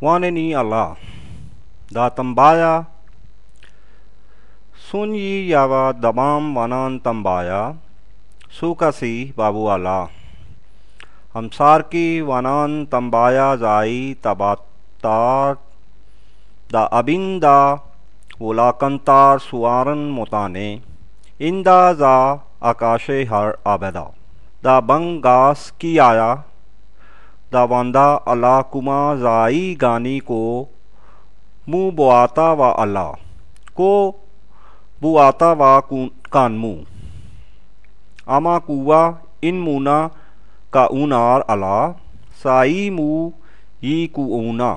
waneni Allah da tambaya sunyi yawa dabam wanan tambaya sukasi babu Allah hamsar ki wanan tambaya zai tabatar da abinda wulakantar suwaran mutane inda za akashe داواندہ اللہ کما زائی گانی کو، مو بواتا و اللہ، کو بواتا بوتا وا کانو آما ان مونا کا اونار اللہ، سائی مُنا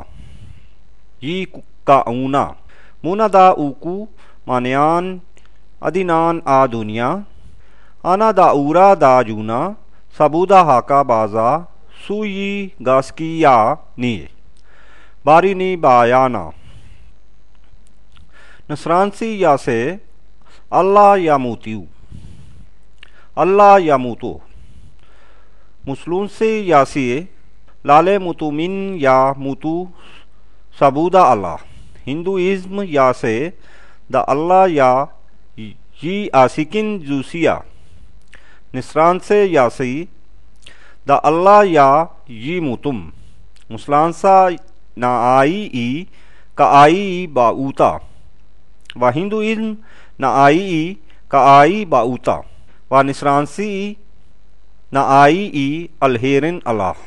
ی کا اونا۔ مونا ما کانیان مانیان، ادینان آ دنیا۔ آنا دا اورا دا جونا۔ سبودا ہاکا بازا۔ Ura da juna sabuda haka baza suyi gaskiya ne bari ni bayana nasransi ya se Allah ya mutiu Allah ya mutu muslim se ya se lale mutumin ya mutu sabuda Allah hinduism ya se da Allah ya yi asikin zusiya nisran se ya دا اللہ یا ی متم مسلانس نا آئی ای، کا آئی ای با اوتا۔ و ہندو ازم ن آئی ای، کا آئی با باعتا وا نسرانسی ن آئی ای الہیرن اللہ۔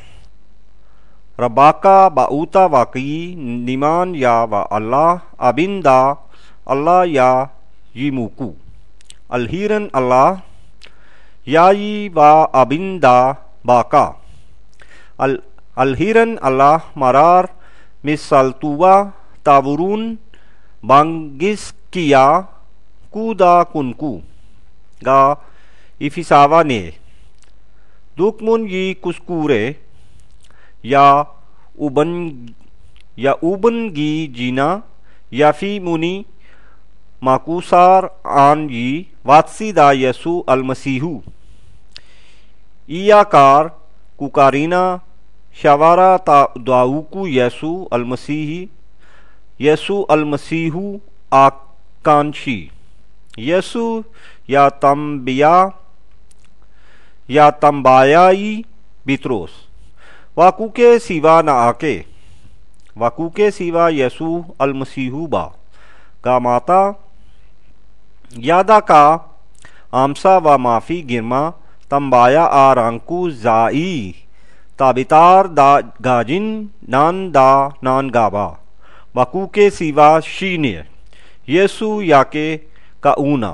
رباکا با اوتا واقعی نیمان یا و اللہ، ابن دا اللہ یا یی موکو۔ الہیرن اللہ، یا عی با دا باقا الہیرن اللہ مرار مسلطوا تاورون بانگس کیا کو بانگسکیا کنکو گفساوا نے دکمن یی کسکورے یا اوبن یا اوبن گی جینا یا فی منی ماکوسار آن یی واتسی دا یسو المسیحو ایاکار کوکارینا شوارا داوکو یسو المسیحی، یسو المسیح آکانشی، یسو یا تمبیا یا تمبایائی بیتروس واقو کے سیوا نہ آکے واقو کے سیوا یسو المسیح با، کا ماتا، یادا کا آمسا و معافی گرما تمبایا آرانکو زائی تابتار دا گاجن، نان دا نان گابا وکو کے سیوا شین یسو یا کے کا اونا